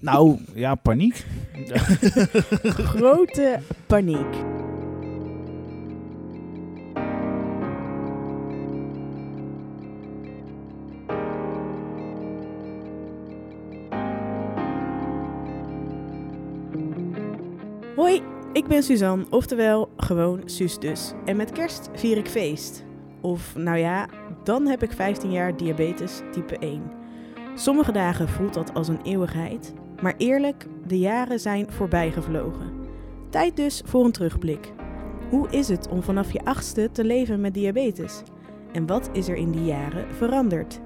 Nou, ja, paniek. Grote paniek. Hoi, ik ben Suzanne, oftewel gewoon Suus dus. En met kerst vier ik feest. Of nou ja, dan heb ik 15 jaar diabetes type 1. Sommige dagen voelt dat als een eeuwigheid, maar eerlijk, de jaren zijn voorbijgevlogen. Tijd dus voor een terugblik. Hoe is het om vanaf je achtste te leven met diabetes? En wat is er in die jaren veranderd?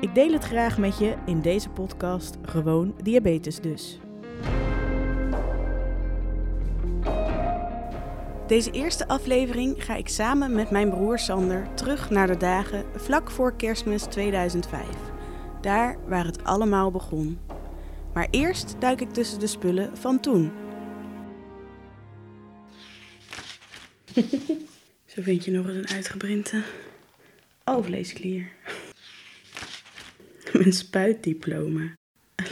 Ik deel het graag met je in deze podcast Gewoon Diabetes dus. Deze eerste aflevering ga ik samen met mijn broer Sander terug naar de dagen vlak voor kerstmis 2005. Daar waar het allemaal begon. Maar eerst duik ik tussen de spullen van toen. Zo vind je nog eens een uitgebrinte alvleesklier. Mijn spuitdiploma.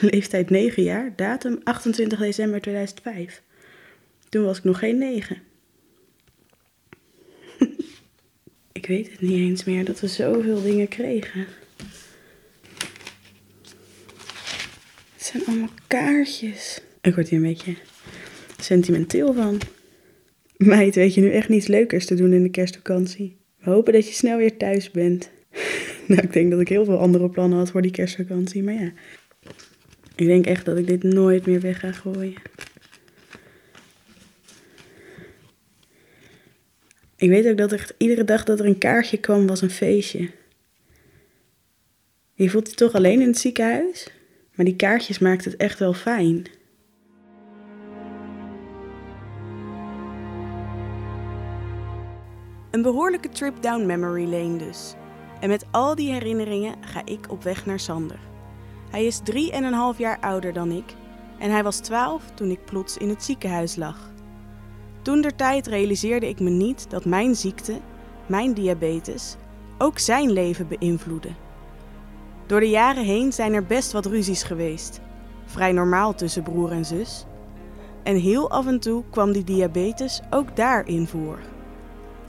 Leeftijd 9 jaar, datum 28 december 2005. Toen was ik nog geen 9. ik weet het niet eens meer dat we zoveel dingen kregen. Zijn allemaal kaartjes. Ik word hier een beetje sentimenteel van. Meid, weet je nu echt niets leukers te doen in de kerstvakantie? We hopen dat je snel weer thuis bent. nou, ik denk dat ik heel veel andere plannen had voor die kerstvakantie, maar ja. Ik denk echt dat ik dit nooit meer weg ga gooien. Ik weet ook dat echt iedere dag dat er een kaartje kwam, was een feestje. Je voelt je toch alleen in het ziekenhuis, maar die kaartjes maakt het echt wel fijn. Een behoorlijke trip down memory lane dus. En met al die herinneringen ga ik op weg naar Sander. Hij is 3,5 jaar ouder dan ik en hij was 12 toen ik plots in het ziekenhuis lag. Toen der tijd realiseerde ik me niet dat mijn ziekte, mijn diabetes, ook zijn leven beïnvloedde. Door de jaren heen zijn er best wat ruzies geweest. Vrij normaal tussen broer en zus. En heel af en toe kwam die diabetes ook daarin voor.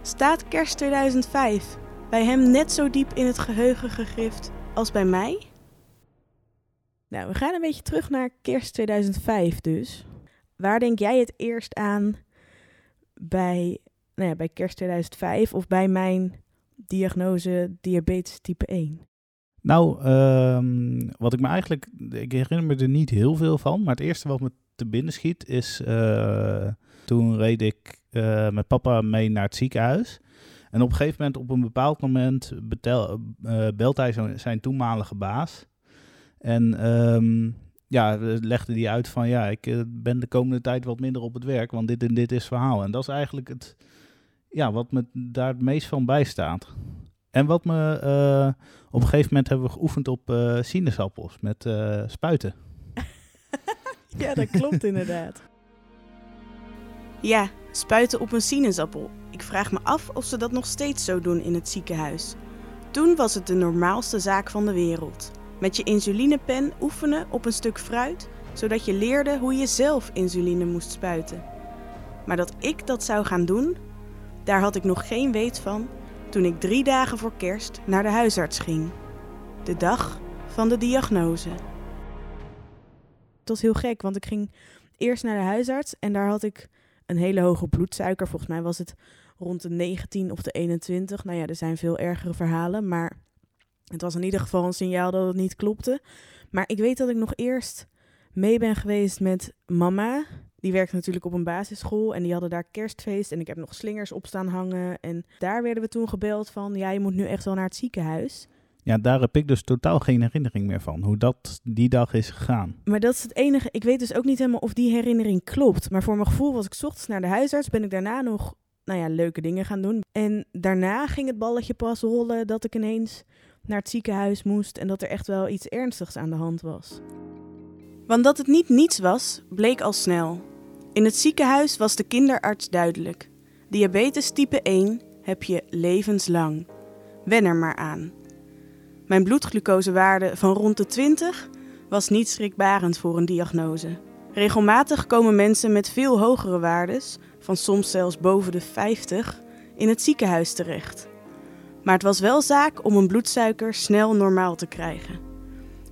Staat kerst 2005 bij hem net zo diep in het geheugen gegrift als bij mij? Nou, we gaan een beetje terug naar kerst 2005 dus. Waar denk jij het eerst aan bij, nou ja, bij kerst 2005 of bij mijn diagnose diabetes type 1? Nou, ehm, wat ik me eigenlijk... Ik herinner me er niet heel veel van. Maar het eerste wat me te binnen schiet is... eh, toen reed ik eh, met papa mee naar het ziekenhuis. En op een gegeven moment, op een bepaald moment... Betel, eh, belt hij zijn toenmalige baas. En ehm, ja, legde die uit van... Ja, ik ben de komende tijd wat minder op het werk. Want dit en dit is verhaal. En dat is eigenlijk het... Ja, wat me daar het meest van bijstaat. En wat me... eh, op een gegeven moment hebben we geoefend op eh sinaasappels met eh, spuiten. Ja, dat klopt inderdaad. Ja, spuiten op een sinaasappel. Ik vraag me af of ze dat nog steeds zo doen in het ziekenhuis. Toen was het de normaalste zaak van de wereld. Met je insulinepen oefenen op een stuk fruit, zodat je leerde hoe je zelf insuline moest spuiten. Maar dat ik dat zou gaan doen, daar had ik nog geen weet van toen ik drie dagen voor kerst naar de huisarts ging. De dag van de diagnose. Het was heel gek, want ik ging eerst naar de huisarts en daar had ik een hele hoge bloedsuiker. Volgens mij was het rond de 19 of de 21. Nou ja, er zijn veel ergere verhalen, maar het was in ieder geval een signaal dat het niet klopte. Maar ik weet dat ik nog eerst mee ben geweest met mama. Die werkte natuurlijk op een basisschool en die hadden daar kerstfeest. En ik heb nog slingers op staan hangen. En daar werden we toen gebeld van, ja, je moet nu echt wel naar het ziekenhuis. Ja, daar heb ik dus totaal geen herinnering meer van. Hoe dat die dag is gegaan. Maar dat is het enige. Ik weet dus ook niet helemaal of die herinnering klopt. Maar voor mijn gevoel was ik 's ochtends naar de huisarts. Ben ik daarna nog, nou ja, leuke dingen gaan doen. En daarna ging het balletje pas rollen dat ik ineens naar het ziekenhuis moest. En dat er echt wel iets ernstigs aan de hand was. Want dat het niet niets was, bleek al snel. In het ziekenhuis was de kinderarts duidelijk. Diabetes type 1 heb je levenslang. Wen er maar aan. Mijn bloedglucosewaarde van rond de 20 was niet schrikbarend voor een diagnose. Regelmatig komen mensen met veel hogere waardes, van soms zelfs boven de 50, in het ziekenhuis terecht. Maar het was wel zaak om een bloedsuiker snel normaal te krijgen.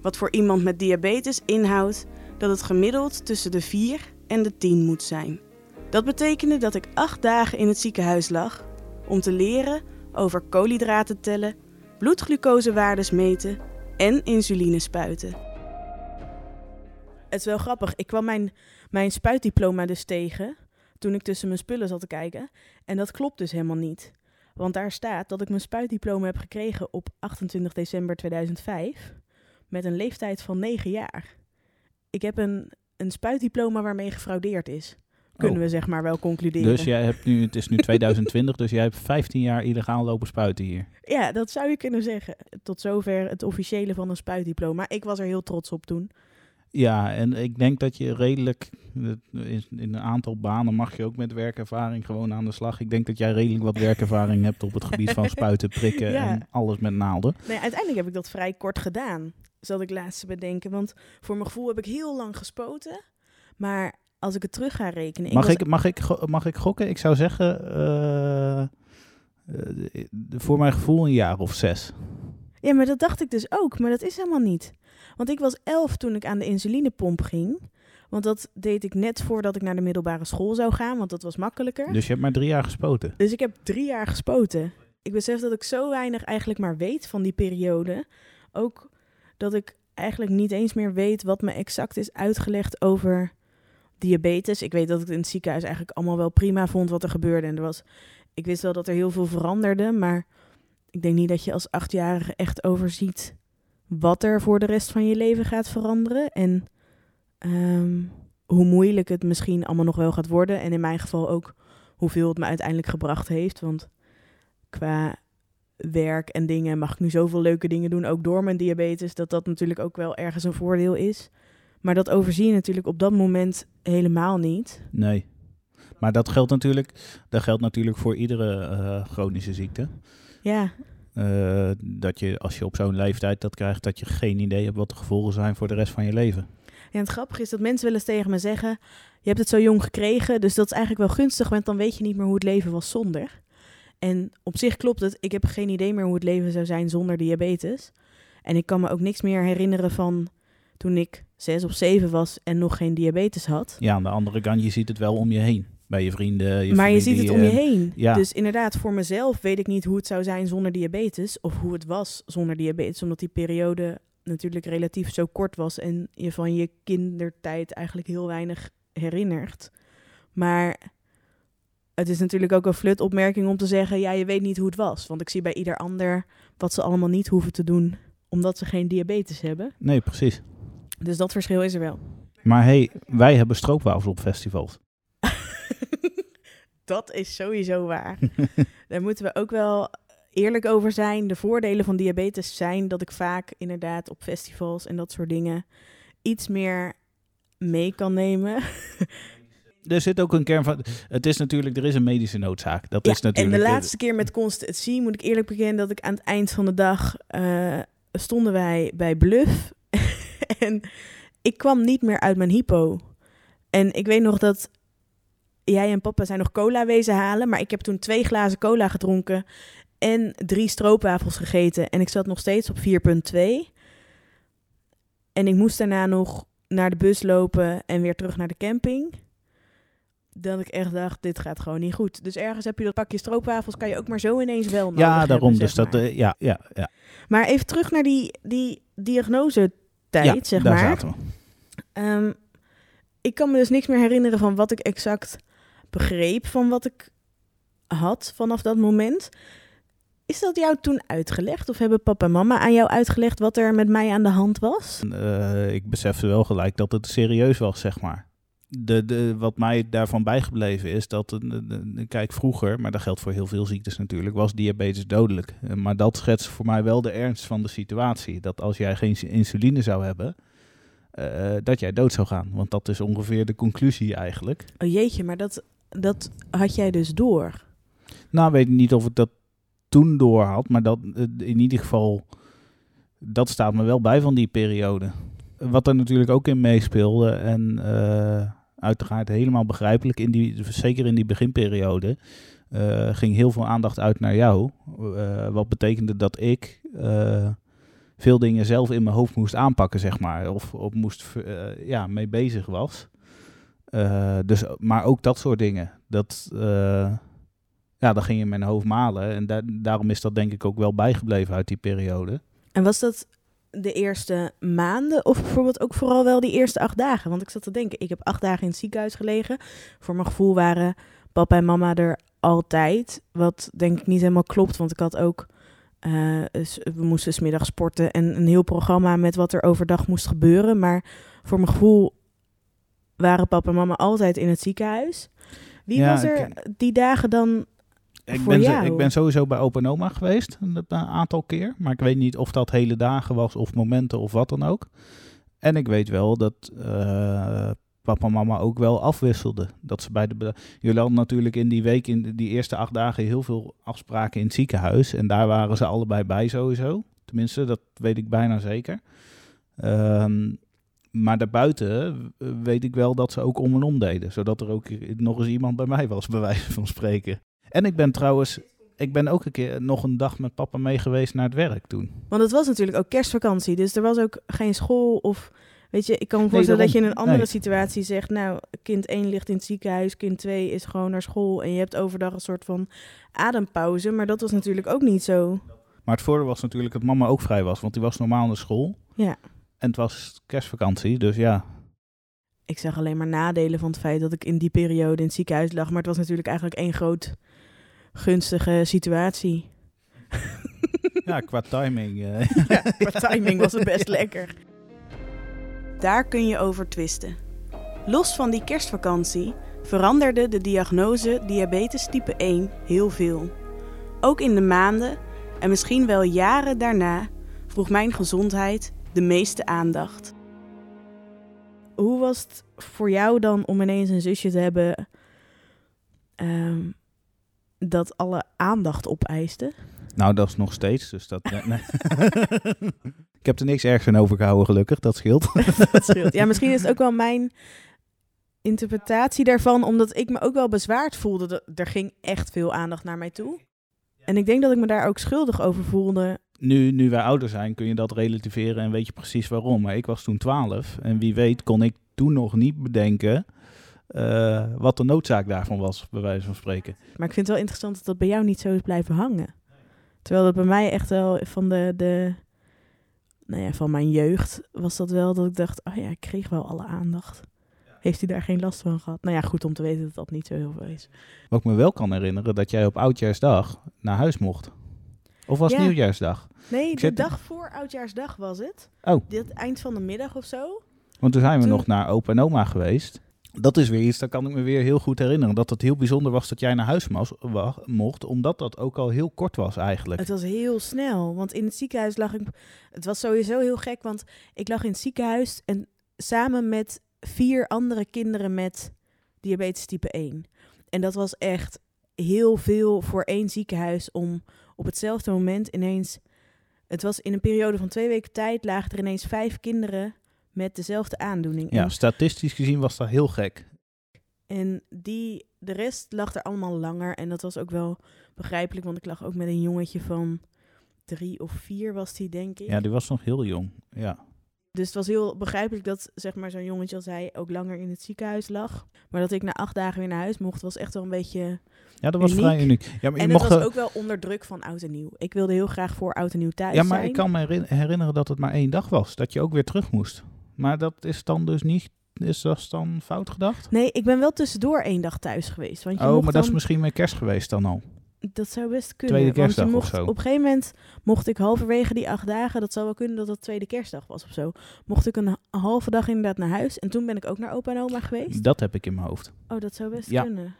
Wat voor iemand met diabetes inhoudt dat het gemiddeld tussen de 4 en de 10 moet zijn. Dat betekende dat ik acht dagen in het ziekenhuis lag om te leren over koolhydraten tellen, bloedglucosewaardes meten en insuline spuiten. Het is wel grappig. Ik kwam mijn, mijn spuitdiploma dus tegen toen ik tussen mijn spullen zat te kijken. En dat klopt dus helemaal niet. Want daar staat dat ik mijn spuitdiploma heb gekregen op 28 december 2005 met een leeftijd van 9 jaar. Ik heb een, een spuitdiploma waarmee gefraudeerd is. Kunnen Oh. we zeg maar wel concluderen. Dus jij hebt nu, het is nu 2020, dus jij hebt 15 jaar illegaal lopen spuiten hier. Ja, dat zou je kunnen zeggen. Tot zover het officiële van een spuitdiploma. Ik was er heel trots op toen. Ja, en ik denk dat je redelijk, in een aantal banen mag je ook met werkervaring gewoon aan de slag. Ik denk dat jij redelijk wat werkervaring hebt op het gebied van spuiten, prikken Ja. en alles met naalden. Nee, uiteindelijk heb ik dat vrij kort gedaan. Zat ik laatst te bedenken. Want voor mijn gevoel heb ik heel lang gespoten. Maar als ik het terug ga rekenen. Mag was- ik, mag, ik, mag ik gokken? Ik zou zeggen, eh, eh, voor mijn gevoel een jaar of zes. Ja, maar dat dacht ik dus ook. Maar dat is helemaal niet. Want ik was elf toen ik aan de insulinepomp ging. Want dat deed ik net voordat ik naar de middelbare school zou gaan. Want dat was makkelijker. Dus je hebt maar drie jaar gespoten. Dus ik heb drie jaar gespoten. Ik besef dat ik zo weinig eigenlijk maar weet van die periode. Ook dat ik eigenlijk niet eens meer weet wat me exact is uitgelegd over diabetes. Ik weet dat ik het in het ziekenhuis eigenlijk allemaal wel prima vond wat er gebeurde. En er was, ik wist wel dat er heel veel veranderde, maar ik denk niet dat je als achtjarige echt overziet wat er voor de rest van je leven gaat veranderen. En ehm, hoe moeilijk het misschien allemaal nog wel gaat worden. En in mijn geval ook hoeveel het me uiteindelijk gebracht heeft. Want qua werk en dingen mag ik nu zoveel leuke dingen doen, ook door mijn diabetes, dat dat natuurlijk ook wel ergens een voordeel is. Maar dat overzie je natuurlijk op dat moment helemaal niet. Nee. Maar dat geldt natuurlijk, dat geldt natuurlijk voor iedere eh, chronische ziekte. Ja, Eh, dat je als je op zo'n leeftijd dat krijgt, dat je geen idee hebt wat de gevolgen zijn voor de rest van je leven. Ja, en het grappige is dat mensen wel eens tegen me zeggen: Je hebt het zo jong gekregen, dus dat is eigenlijk wel gunstig, want dan weet je niet meer hoe het leven was zonder. En op zich klopt het, ik heb geen idee meer hoe het leven zou zijn zonder diabetes. En ik kan me ook niks meer herinneren van toen ik zes of zeven was en nog geen diabetes had. Ja, aan de andere kant, je ziet het wel om je heen. Bij je vrienden. Je maar je ziet het om je eh, heen. ja. Dus inderdaad, voor mezelf weet ik niet hoe het zou zijn zonder diabetes. Of hoe het was zonder diabetes. Omdat die periode natuurlijk relatief zo kort was. En je van je kindertijd eigenlijk heel weinig herinnert. Maar het is natuurlijk ook een flut opmerking om te zeggen... ja, je weet niet hoe het was. Want ik zie bij ieder ander wat ze allemaal niet hoeven te doen... omdat ze geen diabetes hebben. Nee, precies. Dus dat verschil is er wel. Maar hey, wij hebben stroopwafels op festivals. Dat is sowieso waar. Daar moeten we ook wel eerlijk over zijn. De voordelen van diabetes zijn dat ik vaak inderdaad op festivals en dat soort dingen iets meer mee kan nemen. Er zit ook een kern van. Het is natuurlijk, er is een medische noodzaak. Dat Ja, is natuurlijk. en de eh, laatste keer met Constant Sea moet ik eerlijk bekennen dat ik aan het eind van de dag eh, stonden wij bij Bluff. en ik kwam niet meer uit mijn hypo. En ik weet nog dat jij en papa zijn nog cola wezen halen. Maar ik heb toen twee glazen cola gedronken en drie stroopwafels gegeten. En ik zat nog steeds op 4,2. En ik moest daarna nog naar de bus lopen en weer terug naar de camping. Dat ik echt dacht, dit gaat gewoon niet goed. Dus ergens heb je dat pakje stroopwafels, kan je ook maar zo ineens wel nodig ja, daarom. Dus dat. maar. eh, ja, ja, ja. Maar even terug naar die, die diagnosetijd, ja zeg daar maar. zaten we. Ehm, ik kan me dus niks meer herinneren van wat ik exact begreep van wat ik had vanaf dat moment. Is dat jou toen uitgelegd? Of hebben papa en mama aan jou uitgelegd wat er met mij aan de hand was? Eh, ik besefte wel gelijk dat het serieus was, zeg maar. De, de, wat mij daarvan bijgebleven is dat, eh, de- de- kijk, vroeger, maar dat geldt voor heel veel ziektes natuurlijk, was diabetes dodelijk. Eh, Maar dat schetst voor mij wel de ernst van de situatie. Dat als jij geen insuline zou hebben, eh, dat jij dood zou gaan. Want dat is ongeveer de conclusie eigenlijk. Oh jeetje, maar dat, dat had jij dus door. Nou, weet ik niet of ik dat toen door had, maar dat eh, in ieder geval, dat staat me wel bij van die periode. wat er natuurlijk ook in meespeelde en eh, uiteraard helemaal begrijpelijk, in die, zeker in die beginperiode, eh, ging heel veel aandacht uit naar jou. Eh, wat betekende dat ik eh, veel dingen zelf in mijn hoofd moest aanpakken, zeg maar. Of, of moest, ja, mee bezig was. Dus, maar ook dat soort dingen. Dat, ja, dat ging in mijn hoofd malen. En da- daarom is dat denk ik ook wel bijgebleven uit die periode. En was dat de eerste maanden of bijvoorbeeld ook vooral wel die eerste acht dagen? Want ik zat te denken, ik heb acht dagen in het ziekenhuis gelegen. Voor mijn gevoel waren papa en mama er altijd. Wat denk ik niet helemaal klopt, want ik had ook... s- we moesten 's middags sporten en een heel programma met wat er overdag moest gebeuren. Maar voor mijn gevoel waren papa en mama altijd in het ziekenhuis. Wie Ja, was er ik- die dagen dan Ik ben, jou? ik ben sowieso bij opa en oma geweest, een, een aantal keer. Maar ik weet niet of dat hele dagen was of momenten of wat dan ook. En ik weet wel dat eh, papa en mama ook wel afwisselden. Dat ze bij de Jullie hadden natuurlijk in die week, in die eerste acht dagen, heel veel afspraken in het ziekenhuis. En daar waren ze allebei bij sowieso. Tenminste, dat weet ik bijna zeker. Ehm, maar daarbuiten eh, weet ik wel dat ze ook om en om deden. Zodat er ook nog eens iemand bij mij was, bij wijze van spreken. En ik ben trouwens, ik ben ook een keer nog een dag met papa mee geweest naar het werk toen. Want het was natuurlijk ook kerstvakantie, dus er was ook geen school of... Weet je, ik kan me Nee, voorstellen dat je in een andere Nee. situatie zegt... nou, kind 1 ligt in het ziekenhuis, kind 2 is gewoon naar school... en je hebt overdag een soort van adempauze. Maar dat was natuurlijk ook niet zo. Maar het voordeel was natuurlijk dat mama ook vrij was, want die was normaal naar school. Ja. En het was kerstvakantie, dus ja. Ik zag alleen maar nadelen van het feit dat ik in die periode in het ziekenhuis lag... maar het was natuurlijk eigenlijk één groot gunstige situatie. Ja, qua timing. eh, Ja, qua timing was het best lekker. Daar kun je over twisten. Los van die kerstvakantie veranderde de diagnose diabetes type 1 heel veel. Ook in de maanden en misschien wel jaren daarna vroeg mijn gezondheid de meeste aandacht. Hoe was het voor jou dan om ineens een zusje te hebben ehm, dat alle aandacht opeiste? nou, dat is nog steeds, dus dat... nee, ik heb er niks ergs aan overgehouden, gelukkig, dat scheelt. dat scheelt. Ja, misschien is het ook wel mijn interpretatie daarvan, omdat ik me ook wel bezwaard voelde. Dat, er ging echt veel aandacht naar mij toe. En ik denk dat ik me daar ook schuldig over voelde. nu, nu wij ouder zijn, kun je dat relativeren en weet je precies waarom. Maar ik was toen 12 en wie weet kon ik toen nog niet bedenken eh, wat de noodzaak daarvan was, bij wijze van spreken. Maar ik vind het wel interessant dat dat bij jou niet zo is blijven hangen. Terwijl dat bij mij echt wel van de, de nou ja, van mijn jeugd was dat wel dat ik dacht, oh ja, ik kreeg wel alle aandacht. Heeft hij daar geen last van gehad? Nou ja, goed om te weten dat dat niet zo heel veel is. Wat ik me wel kan herinneren, dat jij op Oudjaarsdag naar huis mocht. Of was het Ja. Nieuwjaarsdag? Nee, Ik de dag voor Oudjaarsdag was het. Oh. Dit eind van de middag of zo. Want toen zijn we Toen- nog naar opa en oma geweest. Dat is weer iets, daar kan ik me weer heel goed herinneren. Dat het heel bijzonder was dat jij naar huis mocht, omdat dat ook al heel kort was eigenlijk. Het was heel snel, want in het ziekenhuis lag ik. Het was sowieso heel gek, want ik lag in het ziekenhuis en samen met vier andere kinderen met diabetes type 1. En dat was echt heel veel voor één ziekenhuis om op hetzelfde moment ineens. Het was in een periode van twee weken tijd lagen er ineens vijf kinderen met dezelfde aandoening. Ja, En statistisch gezien was dat heel gek. En die, de rest lag er allemaal langer. En dat was ook wel begrijpelijk, want ik lag ook met een jongetje van drie of vier was die, denk ik. Ja, die was nog heel jong. Ja. Dus het was heel begrijpelijk dat zeg maar, zo'n jongetje als hij ook langer in het ziekenhuis lag. Maar dat ik na acht dagen weer naar huis mocht, was echt wel een beetje... Ja, dat was Uniek. vrij uniek. Ja, maar, je En het mocht, was eh, ook wel onder druk van oud en nieuw. Ik wilde heel graag voor oud en nieuw thuis ja, maar zijn. ik kan me herin- herinneren dat het maar één dag was. Dat je ook weer terug moest. Maar dat is dan dus niet... Is dat dan fout gedacht? Nee, ik ben wel tussendoor één dag thuis geweest. Want je Oh, maar dat is misschien met kerst geweest dan al. Dat zou best kunnen. Tweede kerstdag of zo. Op een gegeven moment mocht ik halverwege die acht dagen, dat zou wel kunnen dat dat tweede kerstdag was of zo, mocht ik een ha- halve dag inderdaad naar huis. En toen ben ik ook naar opa en oma geweest. Dat heb ik in mijn hoofd. Oh, dat zou best Ja. kunnen.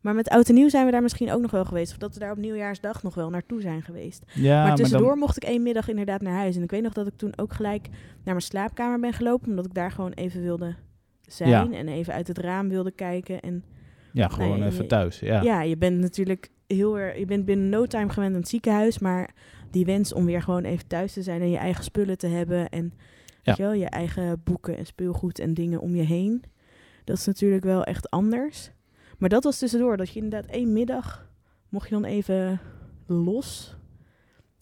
Maar met oud en nieuw zijn we daar misschien ook nog wel geweest. Of dat we daar op nieuwjaarsdag nog wel naartoe zijn geweest. Ja, maar dan- tussendoor mocht ik één middag inderdaad naar huis. En ik weet nog dat ik toen ook gelijk naar mijn slaapkamer ben gelopen. Omdat ik daar gewoon even wilde zijn. Ja. En even uit het raam wilde kijken. En Ja, gewoon even thuis. Ja. ja. je bent natuurlijk heel erg. Je bent binnen no time gewend aan het ziekenhuis. Maar die wens om weer gewoon even thuis te zijn en je eigen spullen te hebben. En Weet je, wel? je eigen boeken en speelgoed en dingen om je heen. Dat is natuurlijk wel echt anders. Maar dat was tussendoor, dat je inderdaad één middag mocht je dan even los.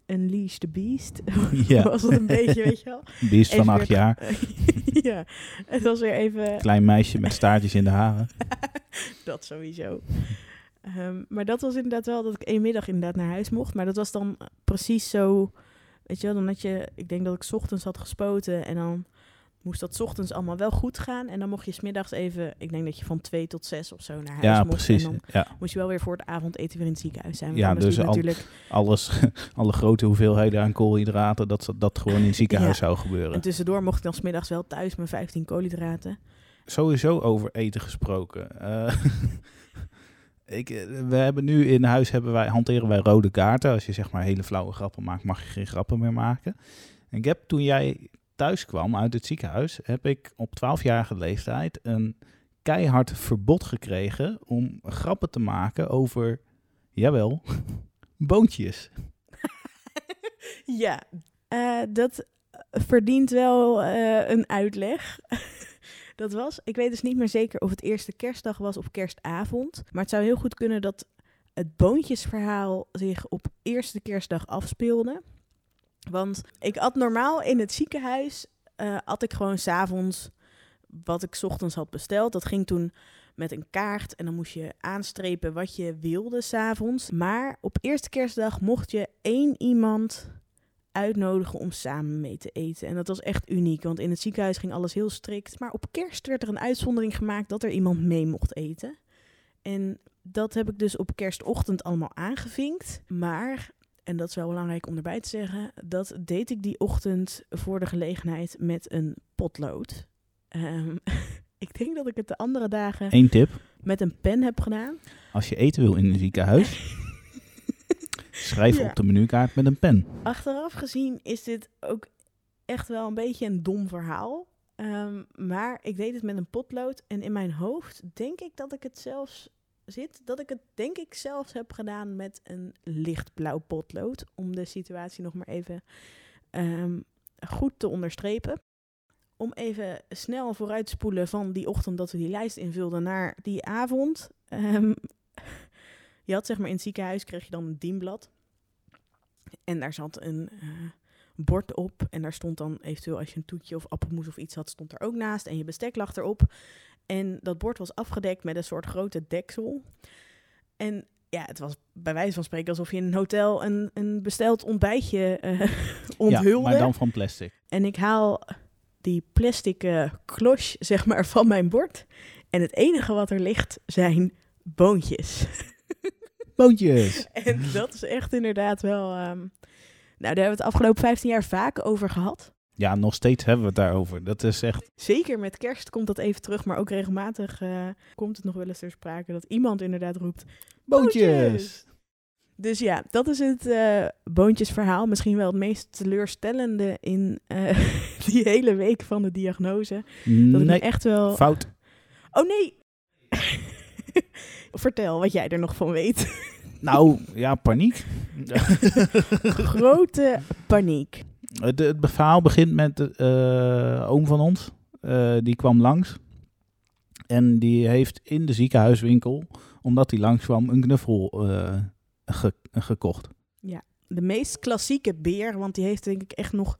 Unleash the Beast. Ja. was dat een beetje, weet je wel? Beest van acht weer- jaar. ja, het was weer even Klein meisje met staartjes in de haren. dat sowieso. Ehm, maar dat was inderdaad wel dat ik één middag inderdaad naar huis mocht. Maar dat was dan precies zo, weet je wel, dan had je, ik denk dat ik 's ochtends had gespoten en dan moest dat 's ochtends allemaal wel goed gaan. En dan mocht je smiddags even, ik denk dat je van twee tot zes of zo naar huis Ja, mocht. precies. En dan Ja, moest je wel weer voor het avondeten weer in het ziekenhuis zijn. Ja, dus al- natuurlijk. alles, alle grote hoeveelheden aan koolhydraten, dat dat gewoon in het ziekenhuis Ja. zou gebeuren. En tussendoor mocht ik dan smiddags wel thuis mijn 15 koolhydraten. Sowieso over eten gesproken. Eh, ik, eh, we hebben nu in huis hebben wij, hanteren wij rode kaarten. Als je zeg maar hele flauwe grappen maakt, mag je geen grappen meer maken. En ik heb toen jij thuis kwam uit het ziekenhuis, heb ik op 12-jarige leeftijd een keihard verbod gekregen om grappen te maken over, jawel, boontjes. Ja, eh, dat verdient wel eh, een uitleg. dat was, ik weet dus niet meer zeker of het eerste kerstdag was of kerstavond. Maar het zou heel goed kunnen dat het boontjesverhaal zich op eerste kerstdag afspeelde. Want ik at normaal in het ziekenhuis, eh at ik gewoon s'avonds wat ik ochtends had besteld. Dat ging toen met een kaart en dan moest je aanstrepen wat je wilde s'avonds. Maar op eerste kerstdag mocht je één iemand uitnodigen om samen mee te eten. En dat was echt uniek, want in het ziekenhuis ging alles heel strikt. Maar op kerst werd er een uitzondering gemaakt dat er iemand mee mocht eten. En dat heb ik dus op kerstochtend allemaal aangevinkt. Maar, en dat is wel belangrijk om erbij te zeggen, dat deed ik die ochtend voor de gelegenheid met een potlood. Ehm, ik denk dat ik het de andere dagen Eén tip, met een pen heb gedaan. als je eten wil in een ziekenhuis, schrijf Ja. op de menukaart met een pen. Achteraf gezien is dit ook echt wel een beetje een dom verhaal. Ehm, maar ik deed het met een potlood. En in mijn hoofd denk ik dat ik het zelfs zit. Dat ik het denk ik zelfs heb gedaan met een lichtblauw potlood. Om de situatie nog maar even ehm, goed te onderstrepen. Om even snel vooruit te spoelen van die ochtend dat we die lijst invulden naar die avond. Ehm, je had zeg maar in het ziekenhuis kreeg je dan een dienblad. En daar zat een eh, bord op. En daar stond dan eventueel als je een toetje of appelmoes of iets had, stond er ook naast. En je bestek lag erop. En dat bord was afgedekt met een soort grote deksel. En ja, het was bij wijze van spreken alsof je in een hotel een, een besteld ontbijtje eh onthulde. Ja, maar dan van plastic. En ik haal die plastic kloche, zeg maar, van mijn bord. En het enige wat er ligt zijn boontjes. Boontjes! En dat is echt inderdaad wel... ehm, nou, daar hebben we het afgelopen 15 jaar vaak over gehad. Ja, nog steeds hebben we het daarover. Dat is echt... Zeker met kerst komt dat even terug, maar ook regelmatig eh, komt het nog wel eens ter sprake dat iemand inderdaad roept... Boontjes! Dus ja, dat is het eh, boontjesverhaal. Misschien wel het meest teleurstellende in eh, die hele week van de diagnose. Dat ik me echt wel... fout. Oh nee! Vertel wat jij er nog van weet. Nou, ja, paniek. Grote paniek. Het, het verhaal begint met de eh, oom van ons. Eh, die kwam langs. En die heeft in de ziekenhuiswinkel, omdat hij langskwam, een knuffel eh, ge- gekocht. De meest klassieke beer, want die heeft denk ik echt nog...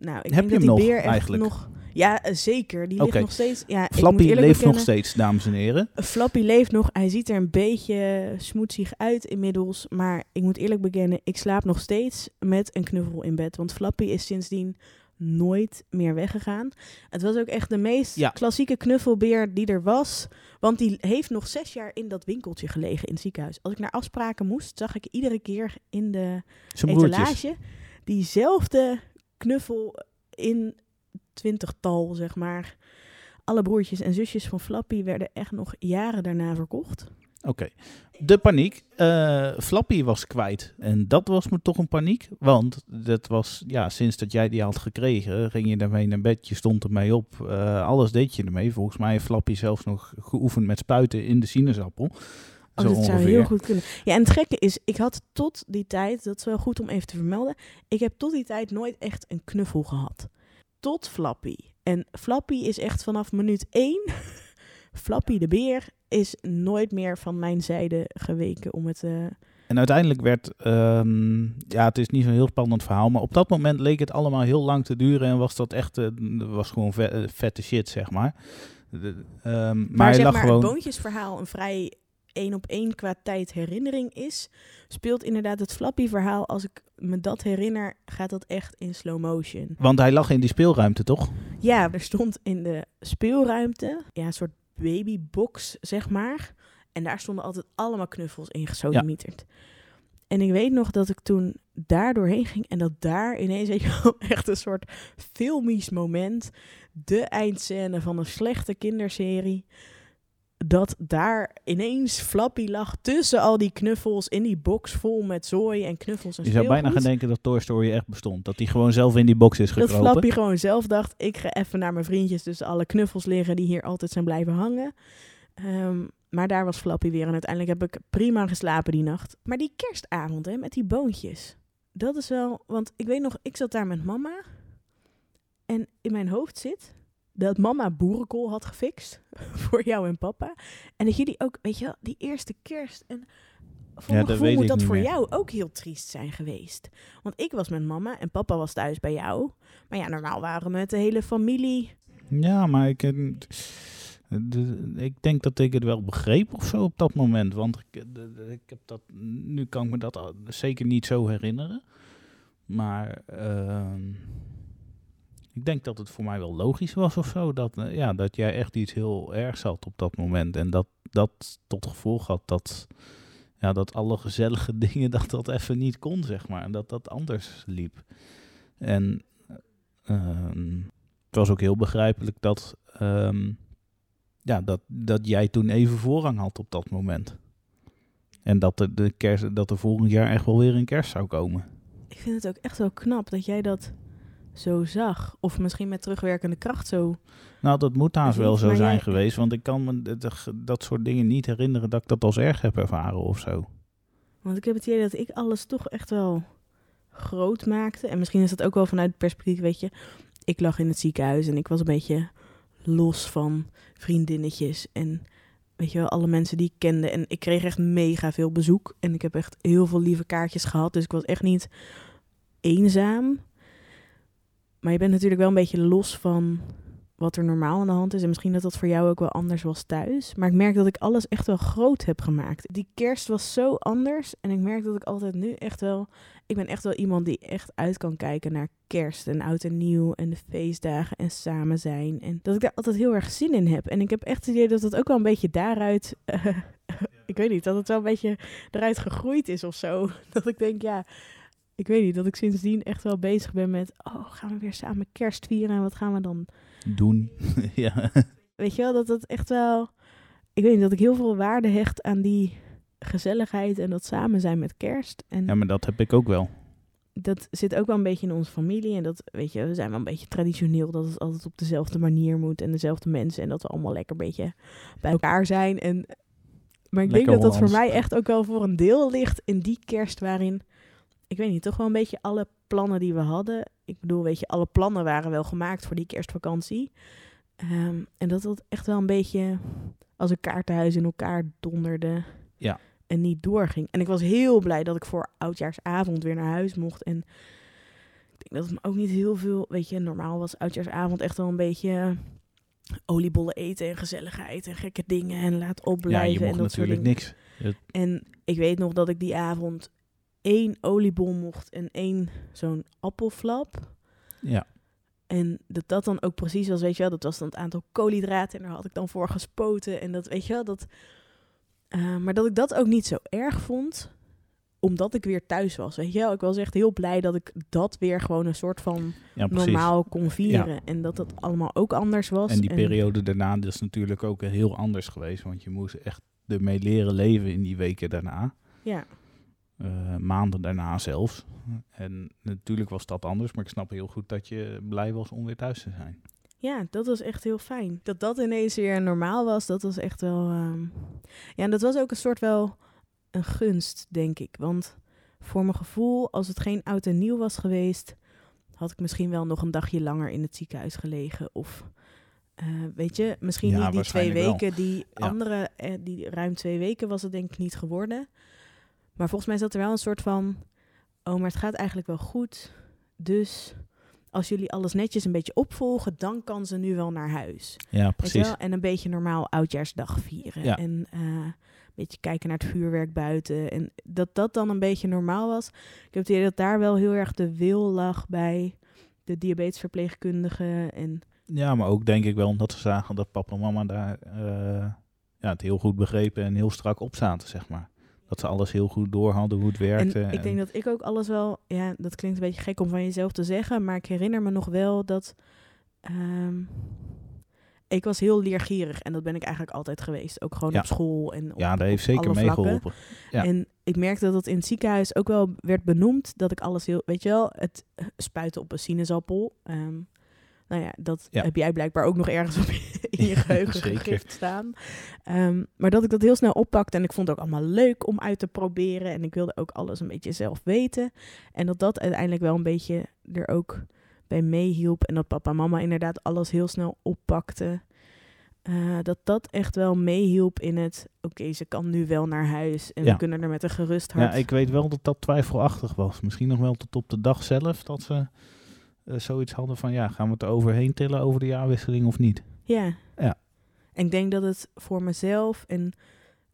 Nou, ik Heb denk je dat hem die nog, beer echt eigenlijk? nog... Ja, eh, zeker. Die Oké. ligt nog steeds... Ja, ik moet Flappy eerlijk leeft nog bekennen, steeds, dames en heren. Flappy leeft nog. Hij ziet er een beetje smoetsig uit inmiddels. Maar ik moet eerlijk bekennen, ik slaap nog steeds met een knuffel in bed. Want Flappy is sindsdien nooit meer weggegaan. Het was ook echt de meest Ja. klassieke knuffelbeer die er was. Want die heeft nog zes jaar in dat winkeltje gelegen in het ziekenhuis. Als ik naar afspraken moest, zag ik iedere keer in de Zijn broertjes. etalage diezelfde knuffel in twintigtal, zeg maar. Alle broertjes en zusjes van Flappy werden echt nog jaren daarna verkocht. Oké. De paniek. Eh, Flappy was kwijt. En dat was me toch een paniek. Want dat was, ja, sinds dat jij die had gekregen, ging je daarmee naar bed. Je stond ermee op. eh, alles deed je ermee. Volgens mij heeft Flappy zelfs nog geoefend met spuiten in de sinaasappel. Oh, dat zou heel goed kunnen. Ja, en het gekke is, ik had tot die tijd, dat is wel goed om even te vermelden, ik heb tot die tijd nooit echt een knuffel gehad. tot Flappy. En Flappy is echt vanaf minuut één. Flappy de beer is nooit meer van mijn zijde geweken om het. eh, En uiteindelijk werd, ehm, ja, het is niet zo'n heel spannend verhaal, maar op dat moment leek het allemaal heel lang te duren en was dat echt, eh, was gewoon eh, vette shit, zeg maar. De- ehm, maar Maar zeg lag maar gewoon. het boontjesverhaal een vrij één op één qua tijd herinnering is, speelt inderdaad het Flappy verhaal. Als ik me dat herinner, gaat dat echt in slow motion. Want hij lag in die speelruimte, toch? Ja, er stond in de speelruimte ja, een soort babybox, zeg maar. En daar stonden altijd allemaal knuffels in gesodemieterd. En ik weet nog dat ik toen daar doorheen ging en dat daar ineens echt een soort filmisch moment, de eindscène van een slechte kinderserie, dat daar ineens Flappy lag tussen al die knuffels in die box vol met zooi en knuffels en Je zou bijna gaan denken dat Toy Story echt bestond. Dat hij gewoon zelf in die box is Dat gekropen. Flappy gewoon zelf dacht, ik ga even naar mijn vriendjes tussen alle knuffels liggen die hier altijd zijn blijven hangen. Ehm, maar daar was Flappy weer en uiteindelijk heb ik prima geslapen die nacht. Maar die kerstavond hè, met die boontjes, dat is wel... Want ik weet nog, ik zat daar met mama en in mijn hoofd zit dat mama boerenkool had gefixt voor jou en papa. En dat jullie ook, weet je wel, die eerste kerst en... Voor Ja, gevoel moet dat voor meer. jou ook heel triest zijn geweest. Want ik was met mama en papa was thuis bij jou. Maar ja, normaal waren we met de hele familie. Ja, maar ik, eh, ik denk dat ik het wel begreep of zo op dat moment. Want ik, de- ik heb dat, nu kan ik me dat zeker niet zo herinneren. Maar ehm, ik denk dat het voor mij wel logisch was of zo. Dat, eh, ja, dat jij echt iets heel ergs had op dat moment. En dat dat tot gevolg had dat, ja, dat alle gezellige dingen, dat dat even niet kon, zeg maar. En dat dat anders liep. En ehm, het was ook heel begrijpelijk dat, ehm, ja, dat, dat jij toen even voorrang had op dat moment. En dat de kerst, dat er volgend jaar echt wel weer een kerst zou komen. Ik vind het ook echt wel knap dat jij dat zo zag. Of misschien met terugwerkende kracht zo. Nou, dat moet haast Weet wel zo zijn jij- geweest, want ik kan me dat, dat soort dingen niet herinneren dat ik dat als erg heb ervaren of zo. Want ik heb het idee dat ik alles toch echt wel groot maakte. En misschien is dat ook wel vanuit het perspectief, weet je. Ik lag in het ziekenhuis en ik was een beetje los van vriendinnetjes. En weet je wel, alle mensen die ik kende. En ik kreeg echt mega veel bezoek. En ik heb echt heel veel lieve kaartjes gehad. Dus ik was echt niet eenzaam. Maar je bent natuurlijk wel een beetje los van wat er normaal aan de hand is. En misschien dat dat voor jou ook wel anders was thuis. Maar ik merk dat ik alles echt wel groot heb gemaakt. Die kerst was zo anders. En ik merk dat ik altijd nu echt wel... Ik ben echt wel iemand die echt uit kan kijken naar kerst en oud en nieuw. En de feestdagen en samen zijn. En dat ik daar altijd heel erg zin in heb. En ik heb echt het idee dat het ook wel een beetje daaruit... ik weet niet, dat het wel een beetje eruit gegroeid is of zo. Dat ik denk, ja... Ik weet niet, dat ik sindsdien echt wel bezig ben met... Oh, gaan we weer samen kerst vieren? En wat gaan we dan Doen. ja. Weet je wel, dat het echt wel... Ik weet niet, dat ik heel veel waarde hecht aan die gezelligheid en dat samen zijn met kerst. En ja, maar dat heb ik ook wel. dat zit ook wel een beetje in onze familie. En dat, weet je, we zijn wel een beetje traditioneel dat het altijd op dezelfde manier moet en dezelfde mensen. En dat we allemaal lekker een beetje bij elkaar zijn. En, maar ik denk dat dat voor mij echt ook wel voor een deel ligt in die kerst waarin... Ik weet niet, toch wel een beetje alle plannen die we hadden. Ik bedoel, weet je, alle plannen waren wel gemaakt voor die kerstvakantie. Ehm, en dat dat echt wel een beetje als een kaartenhuis in elkaar donderde. Ja. En niet doorging. En ik was heel blij dat ik voor oudjaarsavond weer naar huis mocht. En ik denk dat het me ook niet heel veel... Weet je, normaal was oudjaarsavond echt wel een beetje oliebollen eten en gezelligheid en gekke dingen en laat Ja, opblijven je en mocht dat soort natuurlijk niks. En ik weet nog dat ik die avond één oliebol mocht en één zo'n appelflap. Ja. En dat dat dan ook precies was, weet je wel, dat was dan het aantal koolhydraten en daar had ik dan voor gespoten. En dat, weet je wel, dat... eh, maar dat ik dat ook niet zo erg vond, omdat ik weer thuis was, weet je wel. Ik was echt heel blij dat ik dat weer gewoon een soort van ja, normaal kon vieren. En dat dat allemaal ook anders was. En die periode daarna is natuurlijk ook heel anders geweest. Want je moest echt ermee leren leven in die weken daarna. Ja, Eh, maanden daarna zelfs. En natuurlijk was dat anders. Maar ik snap heel goed dat je blij was om weer thuis te zijn. Ja, dat was echt heel fijn. Dat dat ineens weer normaal was, dat was echt wel... ehm, Ja, en dat was ook een soort wel een gunst, denk ik. Want voor mijn gevoel, als het geen oud en nieuw was geweest... had ik misschien wel nog een dagje langer in het ziekenhuis gelegen. Of eh, weet je, misschien Ja, niet die twee wel. weken, die Ja. andere, eh, die ruim twee weken was het denk ik niet geworden. Maar volgens mij zat er wel een soort van, oh, maar het gaat eigenlijk wel goed. Dus als jullie alles netjes een beetje opvolgen, dan kan ze nu wel naar huis. Ja, precies. En een beetje normaal oudjaarsdag vieren. Ja. En eh, een beetje kijken naar het vuurwerk buiten. En dat dat dan een beetje normaal was. Ik heb het idee dat daar wel heel erg de wil lag bij de diabetesverpleegkundige. En Ja, maar ook denk ik wel omdat ze zagen dat papa en mama daar eh, ja, het heel goed begrepen en heel strak op zaten, zeg maar. Dat ze alles heel goed door hadden, hoe het werkte. En ik denk dat ik ook alles wel, ja, dat klinkt een beetje gek om van jezelf te zeggen, maar ik herinner me nog wel dat ehm, ik was heel leergierig en dat ben ik eigenlijk altijd geweest, ook gewoon Ja. op school en op, ja, dat heeft zeker meegeholpen. Ja. En ik merkte dat het in het ziekenhuis ook wel werd benoemd dat ik alles heel, weet je wel, het spuiten op een sinaasappel. ehm, nou ja, dat Ja. heb jij blijkbaar ook nog ergens op in je geheugen gegrift staan. Ehm, maar dat ik dat heel snel oppakte en ik vond het ook allemaal leuk om uit te proberen. En ik wilde ook alles een beetje zelf weten. En dat dat uiteindelijk wel een beetje er ook bij meehielp. En dat papa en mama inderdaad alles heel snel oppakte. Eh, dat dat echt wel meehielp in het... Oké, ze kan nu wel naar huis. En Ja. we kunnen er met een gerust hart... Ja, ik weet wel dat dat twijfelachtig was. Misschien nog wel tot op de dag zelf dat ze zoiets hadden van... ja, gaan we het er overheen tillen over de jaarwisseling of niet? Ja. Ja. En ik denk dat het voor mezelf en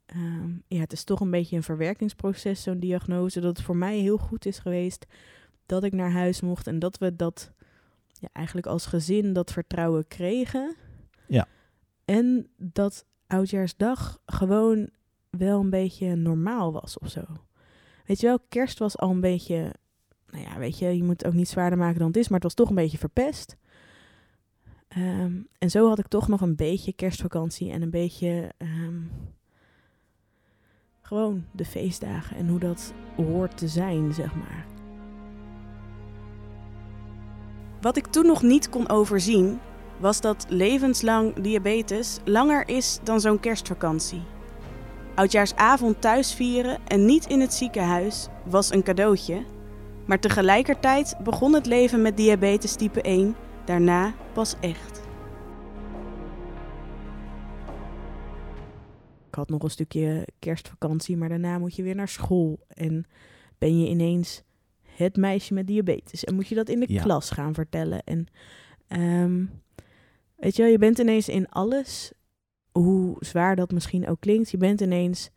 ehm, ja, het is toch een beetje een verwerkingsproces, zo'n diagnose, dat het voor mij heel goed is geweest dat ik naar huis mocht en dat we dat ja, eigenlijk als gezin dat vertrouwen kregen. Ja. En dat oudjaarsdag gewoon wel een beetje normaal was of zo. Weet je wel, kerst was al een beetje, nou ja, weet je, je moet het ook niet zwaarder maken dan het is, maar het was toch een beetje verpest. Ehm, en zo had ik toch nog een beetje kerstvakantie en een beetje ehm, gewoon de feestdagen en hoe dat hoort te zijn, zeg maar. Wat ik toen nog niet kon overzien, was dat levenslang diabetes langer is dan zo'n kerstvakantie. Oudjaarsavond thuis vieren en niet in het ziekenhuis was een cadeautje, maar tegelijkertijd begon het leven met diabetes type 1 daarna pas echt. Ik had nog een stukje kerstvakantie, maar daarna moet je weer naar school. En ben je ineens het meisje met diabetes. En moet je dat in de Ja. klas gaan vertellen. En ehm, weet je wel, je bent ineens in alles, hoe zwaar dat misschien ook klinkt, je bent ineens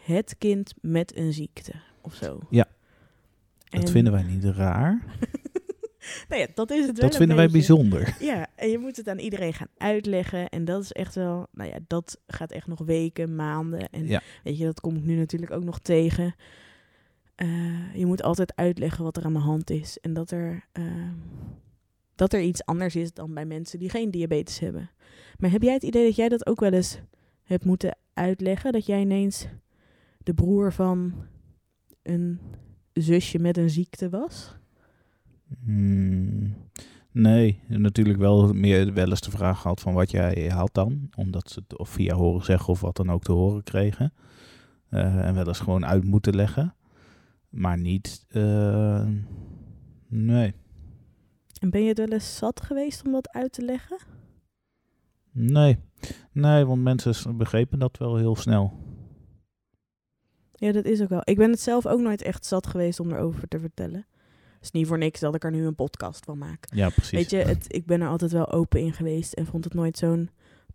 het kind met een ziekte of zo. Ja. En- Dat vinden wij niet raar. Nou ja, dat is het wel Dat vinden wij beetje. bijzonder. Ja, en je moet het aan iedereen gaan uitleggen. En dat is echt wel, nou ja, dat gaat echt nog weken, maanden. En Ja. weet je, dat kom ik nu natuurlijk ook nog tegen. Eh, je moet altijd uitleggen wat er aan de hand is. En dat er, eh, dat er iets anders is dan bij mensen die geen diabetes hebben. Maar heb jij het idee dat jij dat ook wel eens hebt moeten uitleggen? Dat jij ineens de broer van een zusje met een ziekte was? Hmm, nee, natuurlijk wel meer wel eens de vraag gehad van wat jij had dan. Omdat ze het of via horen zeggen of wat dan ook te horen kregen. Eh, en wel eens gewoon uit moeten leggen. Maar niet, eh, nee. En ben je het wel eens zat geweest om dat uit te leggen? Nee, nee, want mensen begrepen dat wel heel snel. Ja, dat is ook wel. Ik ben het zelf ook nooit echt zat geweest om erover te vertellen. Het is niet voor niks dat ik er nu een podcast van maak. Ja, precies. Weet je, het, ik ben er altijd wel open in geweest en vond het nooit zo'n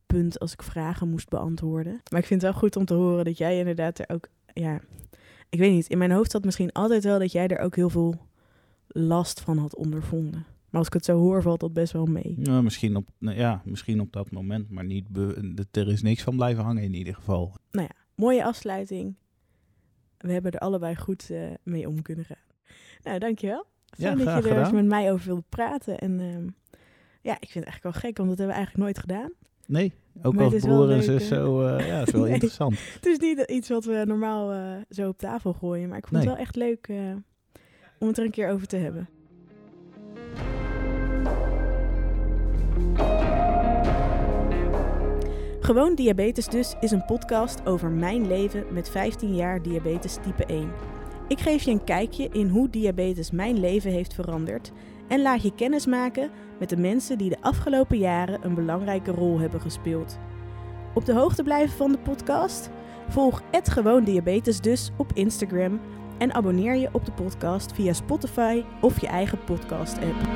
punt als ik vragen moest beantwoorden. Maar ik vind het wel goed om te horen dat jij inderdaad er ook, ja, ik weet niet, in mijn hoofd zat misschien altijd wel dat jij er ook heel veel last van had ondervonden. Maar als ik het zo hoor, valt dat best wel mee. Ja, misschien, op, nou ja, misschien op dat moment, maar niet er is niks van blijven hangen in ieder geval. Mooie afsluiting. We hebben er allebei goed eh, mee om kunnen gaan. Nou, dankjewel. Fijn dat je er met mij over wilde praten. En ehm, ja, ik vind het eigenlijk wel gek, want dat hebben we eigenlijk nooit gedaan. Nee, ook Maar als broer en zus zo, ja, is wel Nee. interessant. Het is niet iets wat we normaal eh, zo op tafel gooien, maar ik vond Nee. het wel echt leuk eh, om het er een keer over te hebben. Gewoon Diabetes dus is een podcast over mijn leven met 15 jaar diabetes type 1. Ik geef je een kijkje in hoe diabetes mijn leven heeft veranderd en laat je kennis maken met de mensen die de afgelopen jaren een belangrijke rol hebben gespeeld. Op de hoogte blijven van de podcast? Volg het Gewoon Diabetes dus op Instagram en abonneer je op de podcast via Spotify of je eigen podcast-app.